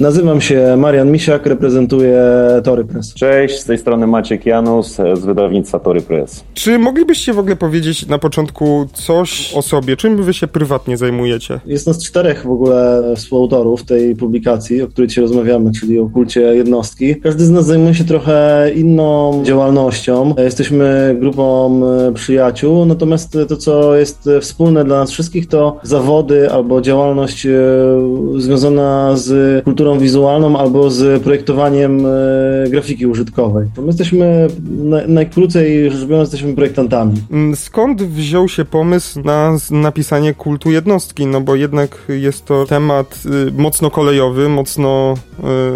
Nazywam się Marian Misiak, reprezentuję Tory Press. Cześć, z tej strony Maciek Janus z wydawnictwa Tory Press. Czy moglibyście w ogóle powiedzieć na początku coś o sobie? Czym wy się prywatnie zajmujecie? Jest nas czterech w ogóle współautorów tej publikacji, o której dzisiaj rozmawiamy, czyli o kulcie jednostki. Każdy z nas zajmuje się trochę inną działalnością. Jesteśmy grupą e, przyjaciół, natomiast to, co jest wspólne dla nas wszystkich, to zawody albo działalność e, związana z kulturą wizualną albo z projektowaniem e, grafiki użytkowej. My jesteśmy, najkrócej rzecz biorąc, jesteśmy projektantami. Mm, skąd wziął się pomysł na napisanie kultu jednostki? No bo jednak jest to temat y, mocno kolejowy, mocno,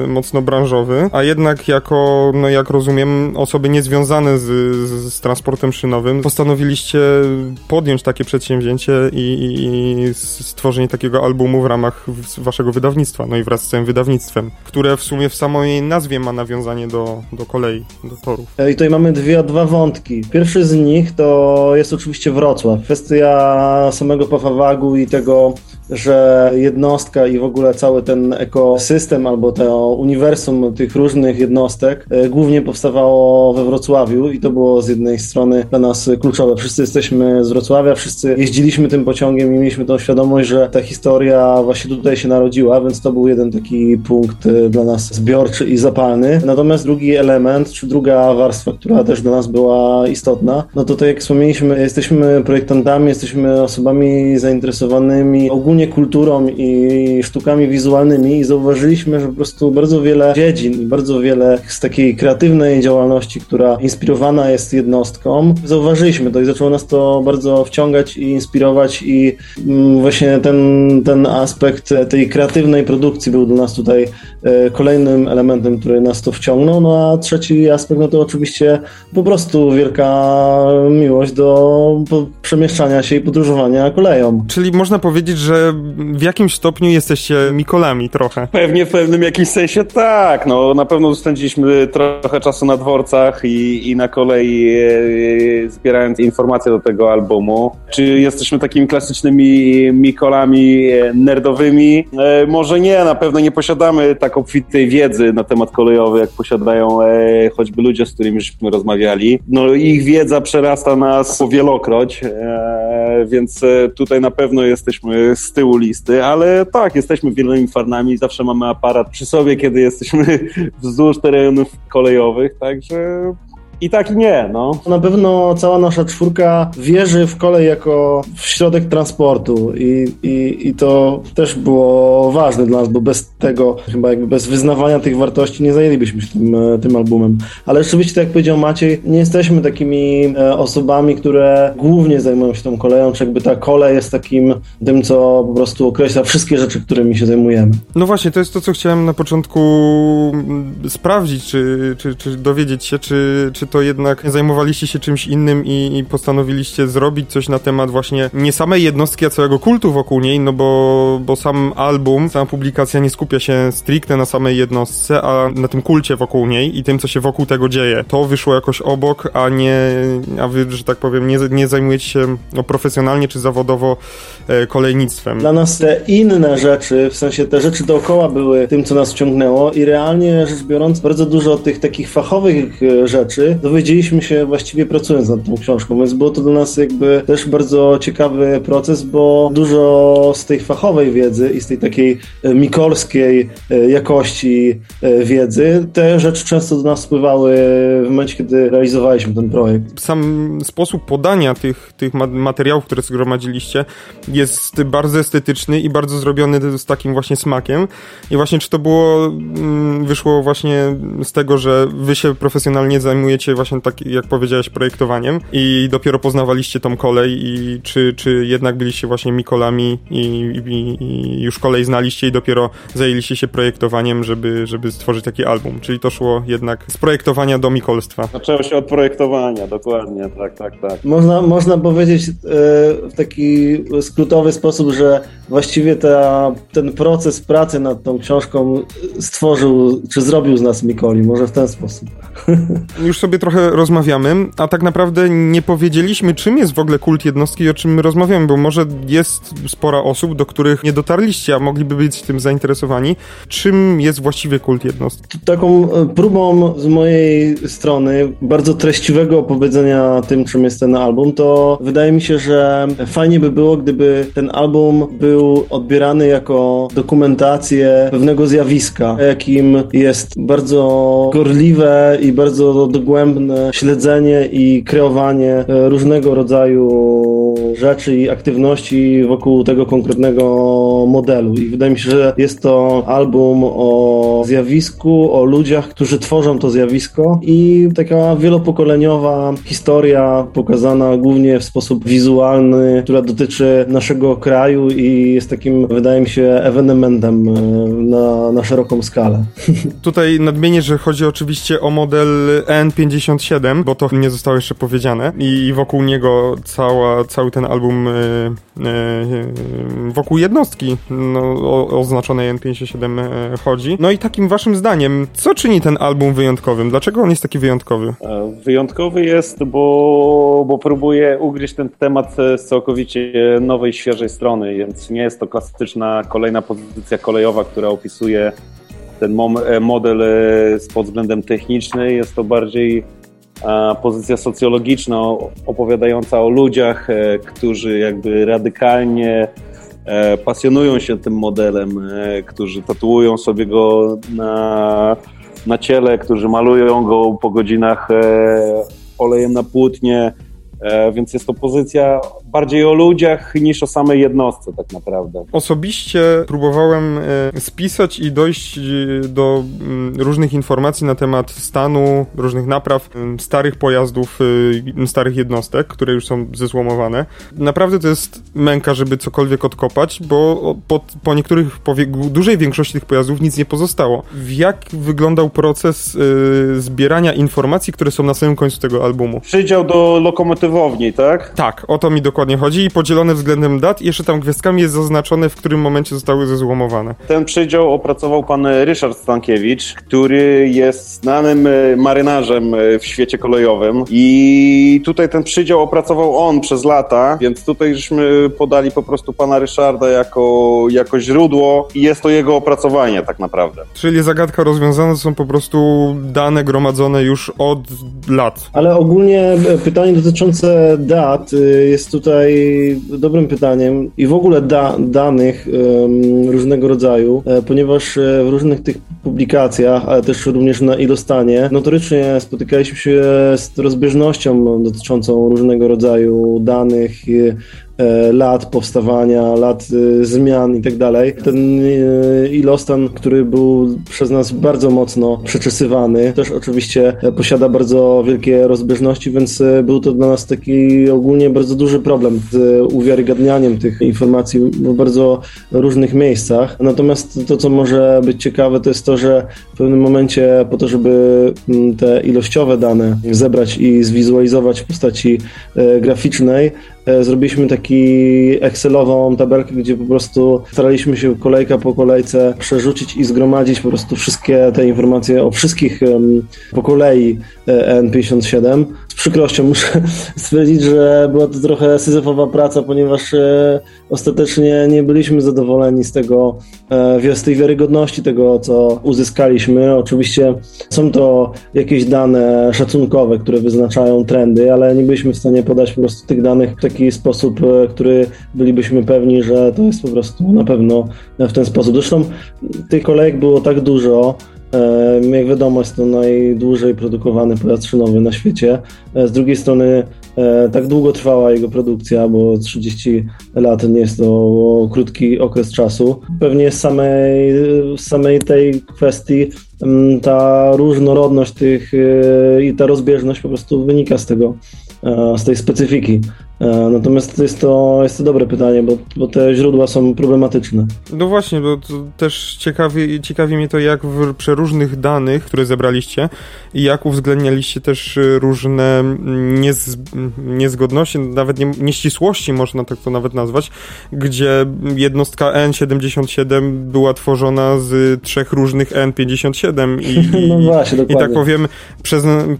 y, mocno branżowy, a jednak jako, no jak rozumiem, osoby niezwiązane z, z, z transportem szynowym postanowiliście podjąć takie przedsięwzięcie i, i, i stworzenie takiego albumu w ramach waszego wydawnictwa, no i wraz z całym wydawnictwem które w sumie w samej nazwie ma nawiązanie do, do kolei, do torów. E, I tutaj mamy dwie, dwa wątki. Pierwszy z nich to jest oczywiście Wrocław. Kwestia samego Pafawagu i tego, że jednostka i w ogóle cały ten ekosystem albo to uniwersum tych różnych jednostek e, głównie powstawało we Wrocławiu i to było z jednej strony dla nas kluczowe. Wszyscy jesteśmy z Wrocławia, wszyscy jeździliśmy tym pociągiem i mieliśmy tą świadomość, że ta historia właśnie tutaj się narodziła, więc to był jeden taki punkt y, dla nas zbiorczy i zapalny. Natomiast drugi element, czy druga warstwa, która też dla nas była istotna, no to tak jak wspomnieliśmy, jesteśmy projektantami, jesteśmy osobami zainteresowanymi ogólnie kulturą i sztukami wizualnymi i zauważyliśmy, że po prostu bardzo wiele dziedzin i bardzo wiele z takiej kreatywnej działalności, która inspirowana jest jednostką, zauważyliśmy to i zaczęło nas to bardzo wciągać i inspirować i mm, właśnie ten, ten aspekt tej kreatywnej produkcji był dla nas tutaj tutaj e, kolejnym elementem, który nas to wciągnął. No a trzeci aspekt, no to oczywiście po prostu wielka miłość do przemieszczania się i podróżowania koleją. Czyli można powiedzieć, że w jakimś stopniu jesteście Mikolami trochę. Pewnie w pewnym jakimś sensie tak. No na pewno spędziliśmy trochę czasu na dworcach i, i na kolei e, zbierając informacje do tego albumu. Czy jesteśmy takimi klasycznymi Mikolami e, nerdowymi? E, może nie, na pewno nie posiadamy tak obfitej wiedzy na temat kolejowy, jak posiadają e, choćby ludzie, z którymi żeśmy rozmawiali. No ich wiedza przerasta nas powielokroć, e, więc e, tutaj na pewno jesteśmy z tyłu listy, ale tak, jesteśmy wieloma fanami, zawsze mamy aparat przy sobie, kiedy jesteśmy wzdłuż terenów kolejowych, także i tak i nie, no. Na pewno cała nasza czwórka wierzy w kolej jako w środek transportu i, i, i to też było ważne dla nas, bo bez tego, chyba jakby bez wyznawania tych wartości nie zajęlibyśmy się tym, e, tym albumem. Ale rzeczywiście, tak jak powiedział Maciej, nie jesteśmy takimi e, osobami, które głównie zajmują się tą koleją, czy jakby ta kolej jest takim tym, co po prostu określa wszystkie rzeczy, którymi się zajmujemy. No właśnie, to jest to, co chciałem na początku sprawdzić, czy, czy, czy dowiedzieć się, czy, czy to jednak zajmowaliście się czymś innym i, i, postanowiliście zrobić coś na temat właśnie nie samej jednostki, a całego kultu wokół niej, no bo, bo sam album, sama publikacja nie skupia się stricte na samej jednostce, a na tym kulcie wokół niej i tym, co się wokół tego dzieje. To wyszło jakoś obok, a nie, a wy, że tak powiem, nie, nie zajmujecie się no, profesjonalnie czy zawodowo e, kolejnictwem. Dla nas te inne rzeczy, w sensie te rzeczy dookoła były tym, co nas wciągnęło i realnie rzecz biorąc, bardzo dużo tych takich fachowych e, rzeczy dowiedzieliśmy się właściwie pracując nad tą książką, więc było to dla nas jakby też bardzo ciekawy proces, bo dużo z tej fachowej wiedzy i z tej takiej e, mikolskiej e, jakości e, wiedzy, te rzeczy często do nas spływały w momencie, kiedy realizowaliśmy ten projekt. Sam sposób podania tych, tych materiałów, które zgromadziliście jest bardzo estetyczny i bardzo zrobiony z takim właśnie smakiem i właśnie czy to było, mm, wyszło właśnie z tego, że wy się profesjonalnie zajmujecie zajmujecie właśnie tak, jak powiedziałeś, projektowaniem i dopiero poznawaliście tą kolej i czy, czy jednak byliście właśnie Mikolami i, i, i już kolej znaliście i dopiero zajęliście się projektowaniem, żeby, żeby stworzyć taki album, czyli to szło jednak z projektowania do Mikolstwa. Zaczęło się od projektowania, dokładnie, tak, tak, tak. Można, można powiedzieć e, w taki skrótowy sposób, że właściwie ta, ten proces pracy nad tą książką stworzył, czy zrobił z nas Mikoli, może w ten sposób. Już sobie trochę rozmawiamy, a tak naprawdę nie powiedzieliśmy, czym jest w ogóle kult jednostki i o czym my rozmawiamy, bo może jest spora osób, do których nie dotarliście, a mogliby być tym zainteresowani. Czym jest właściwie kult jednostki? Taką e, próbą z mojej strony bardzo treściwego opowiedzenia tym, czym jest ten album, to wydaje mi się, że fajnie by było, gdyby ten album był odbierany jako dokumentację pewnego zjawiska, jakim jest bardzo gorliwe i bardzo dogłębne śledzenie i kreowanie e, różnego rodzaju rzeczy i aktywności wokół tego konkretnego modelu. I wydaje mi się, że jest to album o zjawisku, o ludziach, którzy tworzą to zjawisko i taka wielopokoleniowa historia pokazana głównie w sposób wizualny, która dotyczy naszego kraju i jest takim, wydaje mi się, ewenementem e, na, na szeroką skalę. Tutaj nadmienię, że chodzi oczywiście o model N57, bo to nie zostało jeszcze powiedziane i wokół niego cała, cały ten album e, wokół jednostki no, oznaczonej N57 chodzi. No i takim waszym zdaniem, co czyni ten album wyjątkowym? Dlaczego on jest taki wyjątkowy? Wyjątkowy jest, bo, bo próbuje ugryźć ten temat z całkowicie nowej, świeżej strony, więc nie jest to klasyczna kolejna pozycja kolejowa, która opisuje ten model pod względem technicznym. Jest to bardziej pozycja socjologiczna opowiadająca o ludziach, e, którzy jakby radykalnie e, pasjonują się tym modelem, e, którzy tatuują sobie go na, na ciele, którzy malują go po godzinach olejem na płótnie, więc jest to pozycja bardziej o ludziach niż o samej jednostce tak naprawdę. Osobiście próbowałem e, spisać i dojść e, do mm, różnych informacji na temat stanu, różnych napraw starych pojazdów, e, starych jednostek, które już są zezłomowane. Naprawdę to jest męka, żeby cokolwiek odkopać, bo po, po niektórych, po dużej większości tych pojazdów nic nie pozostało. Jak wyglądał proces zbierania informacji, które są na samym końcu tego albumu? Przydział do lokomotywowni, tak? Tak, o to mi dokładnie dokładnie chodzi i podzielone względem dat i jeszcze tam gwiazdkami jest zaznaczone, w którym momencie zostały zezłomowane. Ten przydział opracował pan Ryszard Stankiewicz, który jest znanym e, marynarzem e, w świecie kolejowym i tutaj ten przydział opracował on przez lata, więc tutaj żeśmy podali po prostu pana Ryszarda jako, jako źródło i jest to jego opracowanie tak naprawdę. Czyli zagadka rozwiązana są po prostu dane gromadzone już od lat. Ale ogólnie e, pytanie dotyczące dat jest tutaj tutaj dobrym pytaniem i w ogóle da, danych um, różnego rodzaju, e, ponieważ e, w różnych tych publikacjach, ale też również na Ilostanie, notorycznie spotykaliśmy się z rozbieżnością dotyczącą różnego rodzaju danych, lat powstawania, lat e, zmian i tak dalej. Ten e, ilostan, który był przez nas bardzo mocno przeczesywany, też oczywiście posiada bardzo wielkie rozbieżności, więc był to dla nas taki ogólnie bardzo duży problem z uwiarygadnianiem tych informacji w bardzo różnych miejscach. Natomiast to, co może być ciekawe, to jest to, że w pewnym momencie po to, żeby mm, te ilościowe dane zebrać i zwizualizować w postaci graficznej, E, zrobiliśmy taki Excelową tabelkę, gdzie po prostu staraliśmy się kolejka po kolejce przerzucić i zgromadzić po prostu wszystkie te informacje o wszystkich po kolei e, N57. Z przykrością muszę stwierdzić, że była to trochę syzyfowa praca, ponieważ e, ostatecznie nie byliśmy zadowoleni z tego, z tej wiarygodności tego, co uzyskaliśmy. Oczywiście są to jakieś dane szacunkowe, które wyznaczają trendy, ale nie byliśmy w stanie podać po prostu tych danych w taki sposób, e, który bylibyśmy pewni, że to jest po prostu na pewno w ten sposób. Zresztą tych kolejek było tak dużo, e, jak wiadomo, jest to najdłużej produkowany pojazd szynowy na świecie. E, z drugiej strony tak długo trwała jego produkcja, bo 30 lat nie jest to krótki okres czasu. Pewnie z samej, samej tej kwestii ta różnorodność tych i ta rozbieżność po prostu wynika z tego, z tej specyfiki. E, natomiast jest to, jest to dobre pytanie, bo, bo te źródła są problematyczne. No właśnie, bo też ciekawi, ciekawi mnie to, jak w przeróżnych danych, które zebraliście, i jak uwzględnialiście też różne niez, niezgodności, nawet nie, nieścisłości, można tak to nawet nazwać, gdzie jednostka N77 była tworzona z trzech różnych N57 i, no właśnie, i tak powiem,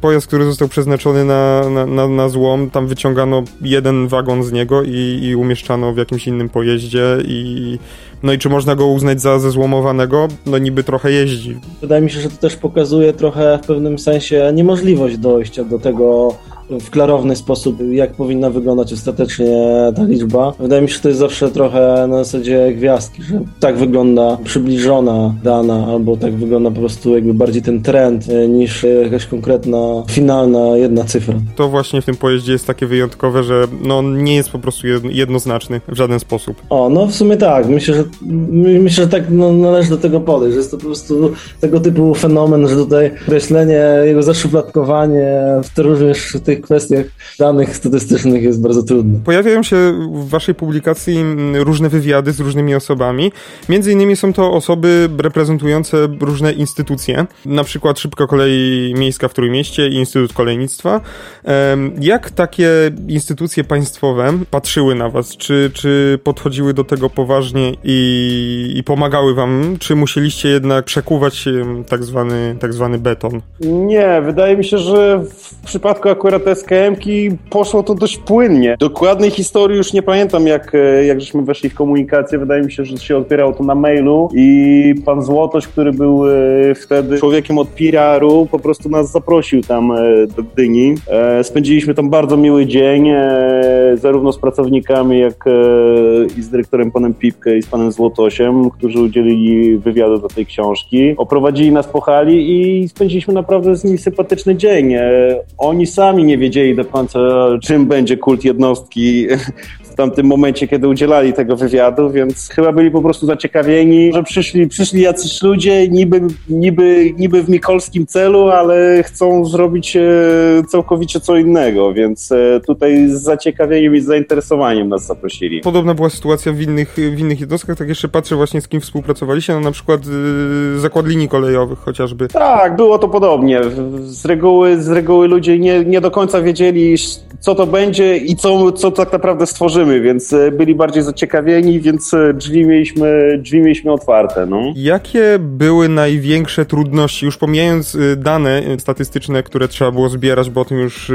pojazd, który został przeznaczony na, na, na, na złom, tam wyciągano jeden jeden wagon z niego i, i umieszczano w jakimś innym pojeździe i no i czy można go uznać za zezłomowanego? No niby trochę jeździ. Wydaje mi się, że to też pokazuje trochę w pewnym sensie niemożliwość dojścia do tego w klarowny sposób, jak powinna wyglądać ostatecznie ta liczba. Wydaje mi się, że to jest zawsze trochę na zasadzie gwiazdki, że tak wygląda przybliżona dana, albo tak wygląda po prostu jakby bardziej ten trend, e, niż jakaś konkretna, finalna jedna cyfra. To właśnie w tym pojeździe jest takie wyjątkowe, że no nie jest po prostu jednoznaczny w żaden sposób. O, no w sumie tak. Myślę, że myślę, że tak no, należy do tego podejść, jest to po prostu tego typu fenomen, że tutaj określenie, jego zaszufladkowanie w również tych tych kwestiach danych statystycznych jest bardzo trudne. Pojawiają się w waszej publikacji różne wywiady z różnymi osobami. Między innymi są to osoby reprezentujące różne instytucje, na przykład Szybka Kolej Miejska w Trójmieście i Instytut Kolejnictwa. Jak takie instytucje państwowe patrzyły na was? Czy, czy podchodziły do tego poważnie i, i pomagały wam? Czy musieliście jednak przekuwać tak zwany, tak zwany beton? Nie, wydaje mi się, że w przypadku akurat SKM-ki poszło to dość płynnie. Dokładnej historii już nie pamiętam, jak, e, jak żeśmy weszli w komunikację. Wydaje mi się, że się odpierało to na mailu i pan Złotoś, który był e, wtedy człowiekiem od PR-u, po prostu nas zaprosił tam e, do Gdyni. Spędziliśmy tam bardzo miły dzień, zarówno z pracownikami, jak i z dyrektorem panem Pipkę i z panem Złotosiem, którzy udzielili wywiadu do tej książki. Oprowadzili nas po hali i spędziliśmy naprawdę z nimi sympatyczny dzień. Oni sami nie wiedzieli do końca, czym będzie kult jednostki w tamtym momencie, kiedy udzielali tego wywiadu, więc chyba byli po prostu zaciekawieni, że przyszli, przyszli jacyś ludzie niby, niby, niby w mikolskim celu, ale chcą zrobić e, całkowicie co innego, więc e, tutaj z zaciekawieniem i z zainteresowaniem nas zaprosili. Podobna była sytuacja w innych, w innych jednostkach, tak jeszcze patrzę właśnie z kim współpracowaliście, no na przykład yy, zakład linii kolejowych chociażby. Tak, było to podobnie. Z reguły, z reguły ludzie nie, nie do końca wiedzieli, co to będzie i co, co tak naprawdę stworzymy, więc e, byli bardziej zaciekawieni, więc e, drzwi mieliśmy, drzwi mieliśmy otwarte. No. Jakie były największe trudności, już pomijając e, dane statystyczne, które trzeba było zbierać, bo o tym już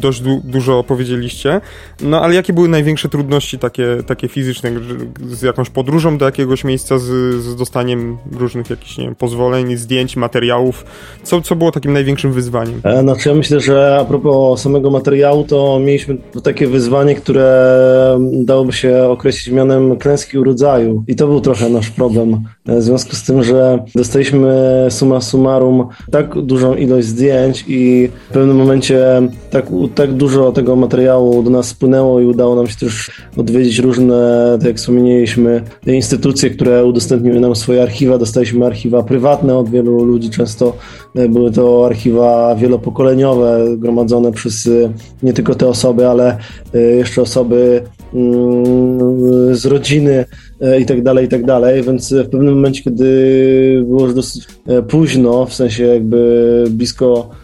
dość du dużo opowiedzieliście, no ale jakie były największe trudności takie, takie fizyczne, z jakąś podróżą do jakiegoś miejsca, z, z dostaniem różnych jakichś, nie wiem, pozwoleń, zdjęć, materiałów? Co, co było takim największym wyzwaniem? Znaczy ja myślę, że a propos samego materiału, to mieliśmy takie wyzwanie, które dałoby się określić mianem klęski urodzaju. I to był trochę nasz problem. W związku z tym, że dostaliśmy summa summarum tak dużą ilość zdjęć i w pewnym momencie tak, tak dużo tego materiału do nas spłynęło i udało nam się też odwiedzić różne, tak jak wspomnieliśmy, instytucje, które udostępniły nam swoje archiwa. Dostaliśmy archiwa prywatne od wielu ludzi, często były to archiwa wielopokoleniowe, gromadzone przez nie tylko te osoby, ale jeszcze osoby mm, z rodziny e, i tak dalej, i tak dalej, więc w pewnym momencie, kiedy było już dosyć e, późno, w sensie jakby blisko E,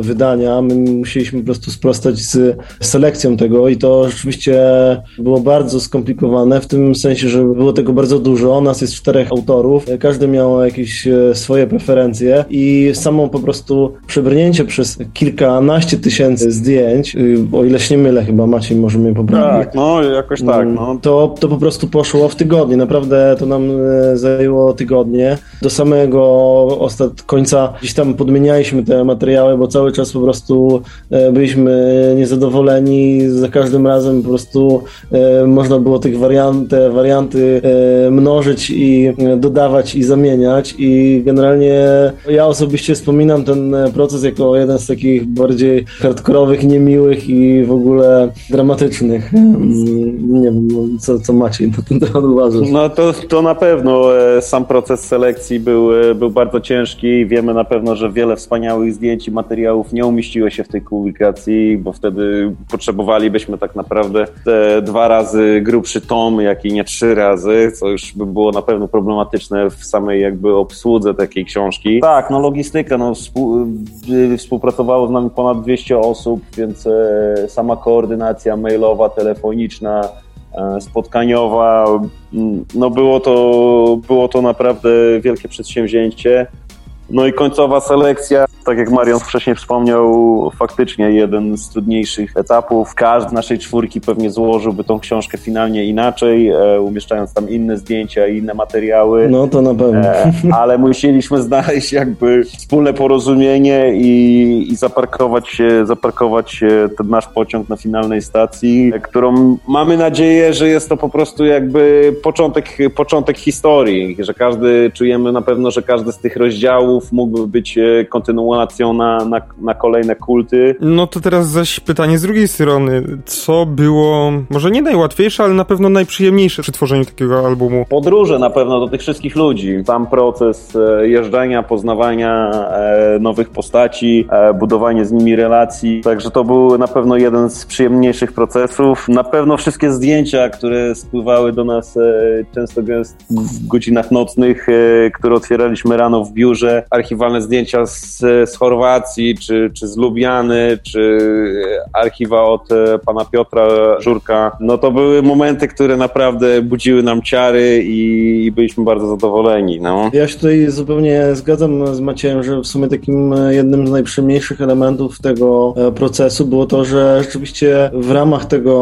wydania. My musieliśmy po prostu sprostać z selekcją tego i to rzeczywiście było bardzo skomplikowane w tym sensie, że było tego bardzo dużo. Nas jest czterech autorów, każdy miał jakieś e, swoje preferencje i samo po prostu przebrnięcie przez kilkanaście tysięcy zdjęć, y, o ile się nie mylę chyba, Maciej może mnie poprawić. Tak, no jakoś tak. No. To, to po prostu poszło w tygodnie. Naprawdę to nam e, zajęło tygodnie. Do samego ostat końca gdzieś tam podmienialiśmy te materiały bo cały czas po prostu byliśmy niezadowoleni, za każdym razem po prostu można było tych wariant, te warianty mnożyć i dodawać i zamieniać i generalnie ja osobiście wspominam ten proces jako jeden z takich bardziej hardkorowych, niemiłych i w ogóle dramatycznych. Mm, nie wiem, no, co, co Maciej na ten temat uważasz? No to, to na pewno e, sam proces selekcji był, e, był bardzo ciężki. Wiemy na pewno, że wiele wspaniałych zdjęć i nie umieściło się w tej publikacji, bo wtedy potrzebowalibyśmy tak naprawdę dwa razy grubszy tom, jak i nie trzy razy, co już by było na pewno problematyczne w samej jakby obsłudze takiej książki. Tak, no logistyka, no y, współpracowało z nami ponad 200 osób, więc e, sama koordynacja mailowa, telefoniczna, e, spotkaniowa, mm, no było to, było to naprawdę wielkie przedsięwzięcie. No i końcowa selekcja, tak jak Marian wcześniej wspomniał, faktycznie jeden z trudniejszych etapów. Każdy z naszej czwórki pewnie złożyłby tą książkę finalnie inaczej, e, umieszczając tam inne zdjęcia i inne materiały. No to na pewno. E, ale musieliśmy znaleźć jakby wspólne porozumienie i, i zaparkować, zaparkować ten nasz pociąg na finalnej stacji, którą mamy nadzieję, że jest to po prostu jakby początek, początek historii, że każdy, czujemy na pewno, że każdy z tych rozdziałów mógłby być e, kontynuacją na, na, na kolejne kulty. No to teraz zaś pytanie z drugiej strony. Co było może nie najłatwiejsze, ale na pewno najprzyjemniejsze przy tworzeniu takiego albumu? Podróże na pewno do tych wszystkich ludzi. Sam proces e, jeżdżenia, poznawania e, nowych postaci, budowanie z nimi relacji. Także to był na pewno jeden z przyjemniejszych procesów. Na pewno wszystkie zdjęcia, które spływały do nas często w godzinach nocnych, które otwieraliśmy rano w biurze, archiwalne zdjęcia z, z Chorwacji, czy, czy z Lubiany, czy archiwa od e, pana Piotra Żurka. No to były momenty, które naprawdę budziły nam ciary i, i byliśmy bardzo zadowoleni. No. Ja się tutaj zupełnie zgadzam z Maciejem, że w sumie takim e, jednym z najprzyjemniejszych elementów tego e, procesu było to, że rzeczywiście w ramach tego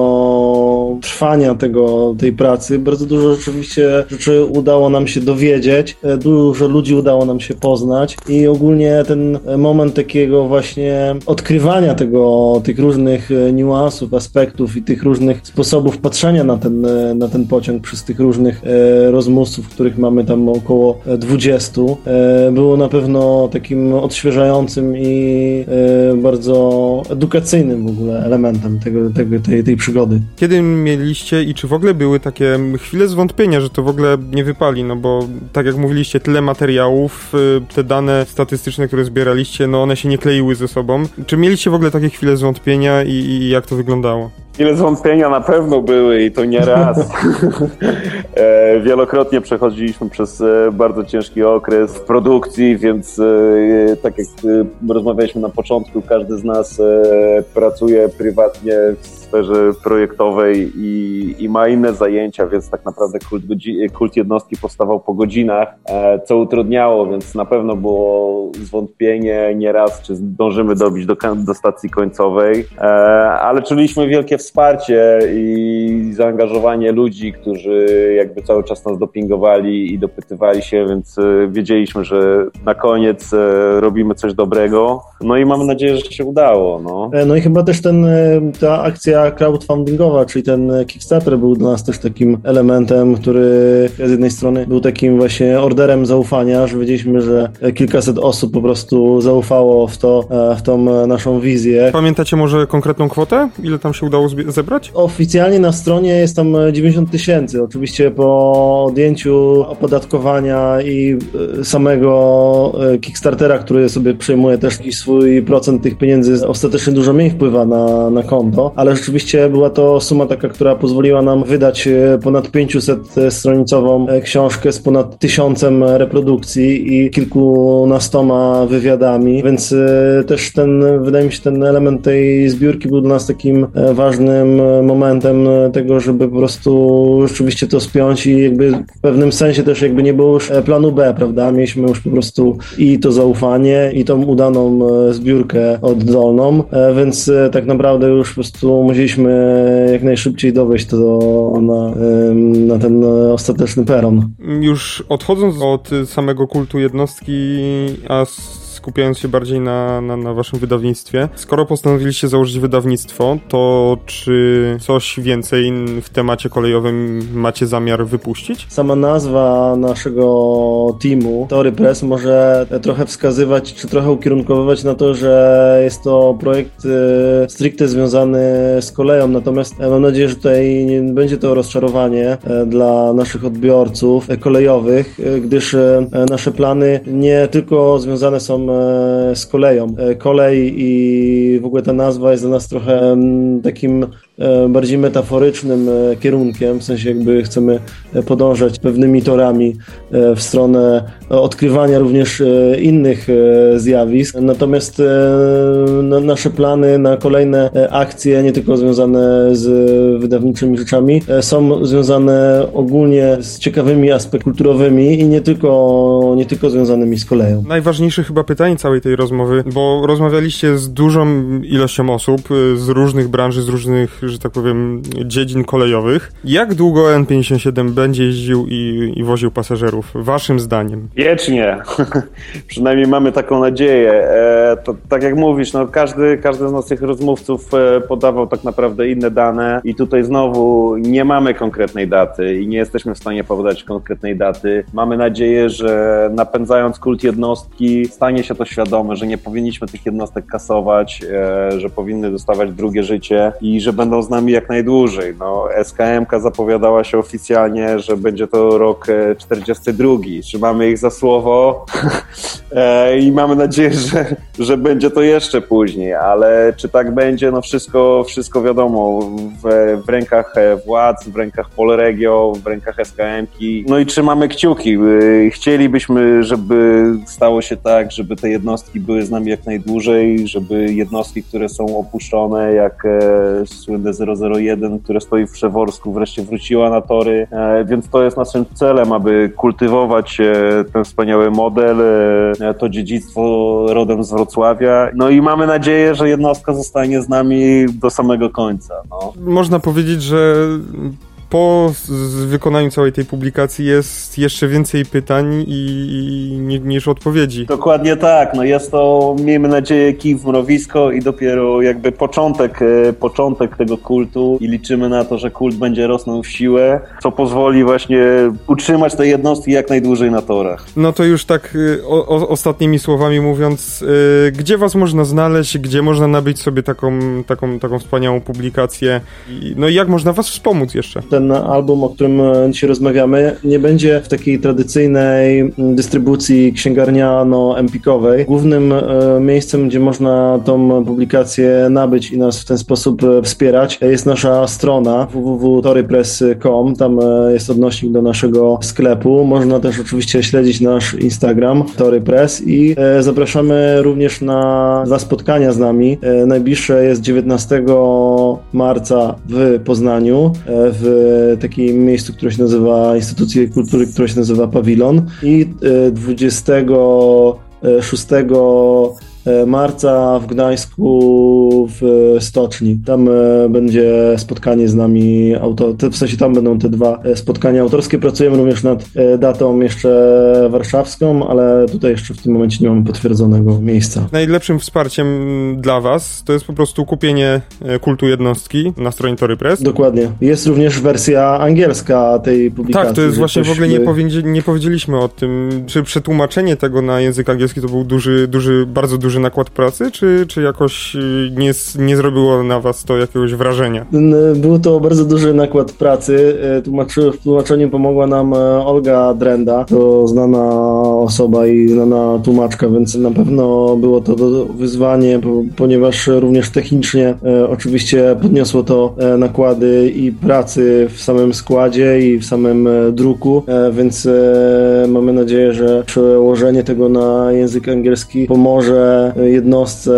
trwania tego, tej pracy. Bardzo dużo rzeczywiście rzeczy udało nam się dowiedzieć, dużo ludzi udało nam się poznać, i ogólnie ten moment takiego właśnie odkrywania tego, tych różnych e, niuansów, aspektów i tych różnych sposobów patrzenia na ten, e, na ten pociąg przez tych różnych e, rozmówców, których mamy tam około 20, było na pewno takim odświeżającym i bardzo edukacyjnym w ogóle elementem tego, tego, tej, tej przygody. Kiedy mieliście i czy w ogóle były takie chwile zwątpienia, że to w ogóle nie wypali, no bo tak jak mówiliście, tyle materiałów, te dane statystyczne, które zbieraliście, no one się nie kleiły ze sobą. Czy mieliście w ogóle takie chwile zwątpienia i, i jak to wyglądało? Chwile zwątpienia na pewno były i to nie raz. E, wielokrotnie przechodziliśmy przez e, bardzo ciężki okres w produkcji, więc e, tak jak rozmawialiśmy na początku, każdy z nas pracuje prywatnie w sferze projektowej i, i ma inne zajęcia, więc tak naprawdę kult, kult jednostki powstawał po godzinach, co utrudniało, więc na pewno było zwątpienie nieraz, czy zdążymy dobić do, do stacji końcowej, ale czuliśmy wielkie wsparcie i zaangażowanie ludzi, którzy jakby cały czas nas dopingowali i dopytywali się, więc e, wiedzieliśmy, że na koniec e, robimy coś dobrego. No i mamy nadzieję, że się udało. No, e, no i chyba też ten, ta akcja crowdfundingowa, czyli ten Kickstarter był dla nas też takim elementem, który z jednej strony był takim właśnie orderem zaufania, że wiedzieliśmy, że kilkaset osób po prostu zaufało w to, w tą naszą wizję. Pamiętacie może konkretną kwotę? Ile tam się udało zebrać? Oficjalnie na stronie jest tam 90 tysięcy. Oczywiście po odjęciu opodatkowania i e, samego e, Kickstartera, który sobie przejmuje też swój procent tych pieniędzy, ostatecznie dużo mniej wpływa na, na konto, ale rzeczywiście była to suma taka, która pozwoliła nam wydać e, ponad 500-stronicową książkę z ponad tysiącem reprodukcji i kilkunastoma wywiadami, więc też ten, wydaje mi się, ten element tej zbiórki był dla nas takim ważnym momentem tego, żeby po prostu rzeczywiście to spiąć i jakby w pewnym sensie też jakby nie było już e, planu B, prawda? Mieliśmy już po prostu i to zaufanie, i tą udaną e, zbiórkę oddolną, e, więc tak naprawdę już po prostu musieliśmy jak najszybciej dowieść to na, na ten ostateczny peron. Już odchodząc od samego kultu jednostki, a skupiając się bardziej na, na, na waszym wydawnictwie. Skoro postanowiliście założyć wydawnictwo, to czy coś więcej w temacie kolejowym macie zamiar wypuścić? Sama nazwa naszego teamu, Tory Press, może trochę wskazywać, czy trochę ukierunkowywać na to, że jest to projekt e, stricte związany z koleją, natomiast mam nadzieję, że tutaj nie będzie to rozczarowanie e, dla naszych odbiorców kolejowych, e, gdyż nasze plany nie tylko związane są z koleją. Kolej i w ogóle ta nazwa jest dla nas trochę takim E, bardziej metaforycznym e, kierunkiem, w sensie jakby chcemy e, podążać pewnymi torami w stronę odkrywania również innych zjawisk. Natomiast nasze plany na kolejne akcje, nie tylko związane z wydawniczymi rzeczami, są związane ogólnie z ciekawymi aspektami kulturowymi i nie tylko, nie tylko związanymi z koleją. Najważniejsze chyba pytanie całej tej rozmowy, bo rozmawialiście z dużą ilością osób z różnych branży, z różnych że tak powiem, dziedzin kolejowych. Jak długo N57 będzie jeździł i, i woził pasażerów, waszym zdaniem? Wiecznie. Przynajmniej mamy taką nadzieję. E, to, tak jak mówisz, no, każdy, każdy z naszych rozmówców e, podawał tak naprawdę inne dane i tutaj znowu nie mamy konkretnej daty i nie jesteśmy w stanie podać konkretnej daty. Mamy nadzieję, że napędzając kult jednostki stanie się to świadome, że nie powinniśmy tych jednostek kasować, e, że powinny dostawać drugie życie i że będą z nami jak najdłużej. No, SKMK zapowiadała się oficjalnie, że będzie to rok 42. E, Trzymamy ich za słowo e, i mamy nadzieję, że, że będzie to jeszcze później, ale czy tak będzie, no wszystko, wszystko wiadomo, w, w rękach e, władz, w rękach Polregio, w rękach SKM-ki. No i trzymamy kciuki. Chcielibyśmy, żeby stało się tak, żeby te jednostki były z nami jak najdłużej, żeby jednostki, które są opuszczone, jak słynne 001, które stoi w Przeworsku, wreszcie wróciła na tory, e, więc to jest naszym celem, aby kultywować e, ten wspaniały model, e, to dziedzictwo rodem z Wrocławia. No i mamy nadzieję, że jednostka zostanie z nami do samego końca. No. Można powiedzieć, że po wykonaniu całej tej publikacji jest jeszcze więcej pytań i, i, niż odpowiedzi. Dokładnie tak. No jest to, miejmy nadzieję, kij w mrowisko i dopiero jakby początek, e, początek tego kultu i liczymy na to, że kult będzie rosnął w siłę, co pozwoli właśnie utrzymać te jednostki jak najdłużej na torach. No to już tak e, o, o, ostatnimi słowami mówiąc, yy, gdzie was można znaleźć, gdzie można nabyć sobie taką, taką, taką wspaniałą publikację i, no i jak można was wspomóc jeszcze? Ten ten album, o którym e, dzisiaj rozmawiamy, nie będzie w takiej tradycyjnej mm, dystrybucji księgarniano-empikowej. Głównym e, miejscem, gdzie można tą publikację nabyć i nas w ten sposób e, wspierać, jest nasza strona www.torypress.com. Tam jest odnośnik do naszego sklepu. Można też oczywiście śledzić nasz Instagram Torypress i zapraszamy również na dwa spotkania z nami. Najbliższe jest 19 marca w Poznaniu w takim miejscu, które się nazywa Instytucji Kultury, które się nazywa Pawilon. I 26 E, marca w Gdańsku w Stoczni. Tam e, będzie spotkanie z nami, auto, w sensie tam będą te dwa e, spotkania autorskie. Pracujemy również nad datą jeszcze warszawską, ale tutaj jeszcze w tym momencie nie mamy potwierdzonego miejsca. Najlepszym wsparciem dla Was to jest po prostu kupienie kultu jednostki na stronie Tory Press. Dokładnie. Jest również wersja angielska tej publikacji. Tak, to jest właśnie w ogóle nie, nie powiedzieliśmy o tym, czy przetłumaczenie tego na język angielski to był duży, duży, bardzo duży duży nakład pracy, czy, czy jakoś y, nie, nie zrobiło na was to jakiegoś wrażenia? Był to bardzo duży nakład pracy. E, tłumaczy, w tłumaczeniu pomogła nam e, Olga Drenda, to znana osoba i znana tłumaczka, więc na pewno było to wyzwanie, ponieważ również technicznie e, oczywiście podniosło to nakłady i pracy w samym składzie i w samym druku, więc mamy nadzieję, że przełożenie tego na język angielski pomoże jednostce,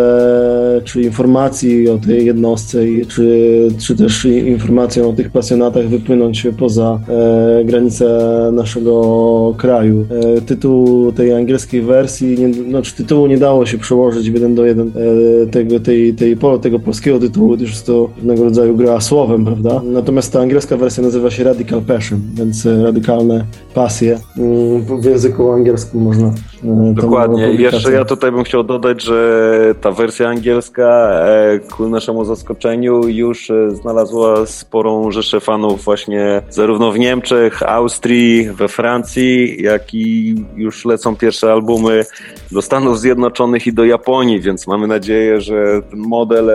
czy informacji o tej jednostce, czy, czy też informacją o tych pasjonatach wypłynąć poza e, granice naszego kraju. E, tytuł tej angielskiej wersji, nie, znaczy tytułu nie dało się przełożyć w jeden do jeden e, tego, tej, tej, tego polskiego tytułu, gdyż jest to pewnego rodzaju gra słowem, prawda? Natomiast ta angielska wersja nazywa się Radical Passion, więc radykalne pasje. Mm, w języku angielskim można. E, Dokładnie. Jeszcze ja tutaj bym chciał dodać, że ta wersja angielska e, ku naszemu zaskoczeniu już e, znalazła sporą rzeszę fanów właśnie zarówno w Niemczech, Austrii, we Francji, jak i już lecą pierwsze albumy do Stanów Zjednoczonych i do Japonii, więc mamy nadzieję, że ten model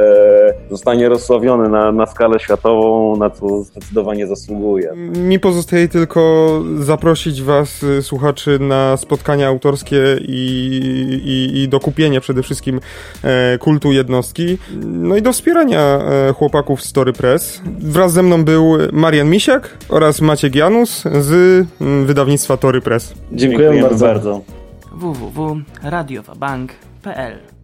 zostanie rozsławiony na, na skalę światową, na co zdecydowanie zasługuje. Mi pozostaje tylko zaprosić Was, słuchaczy, na spotkania autorskie i, i, i do kupienia przede wszystkim e, kultu jednostki. No i do wspierania e, chłopaków Story Press. Wraz ze mną był Marian Misiak oraz Maciek Janus z mm, wydawnictwa Tory Press. Dziękujemy, Dziękujemy bardzo. bardzo. www.radiowabank.pl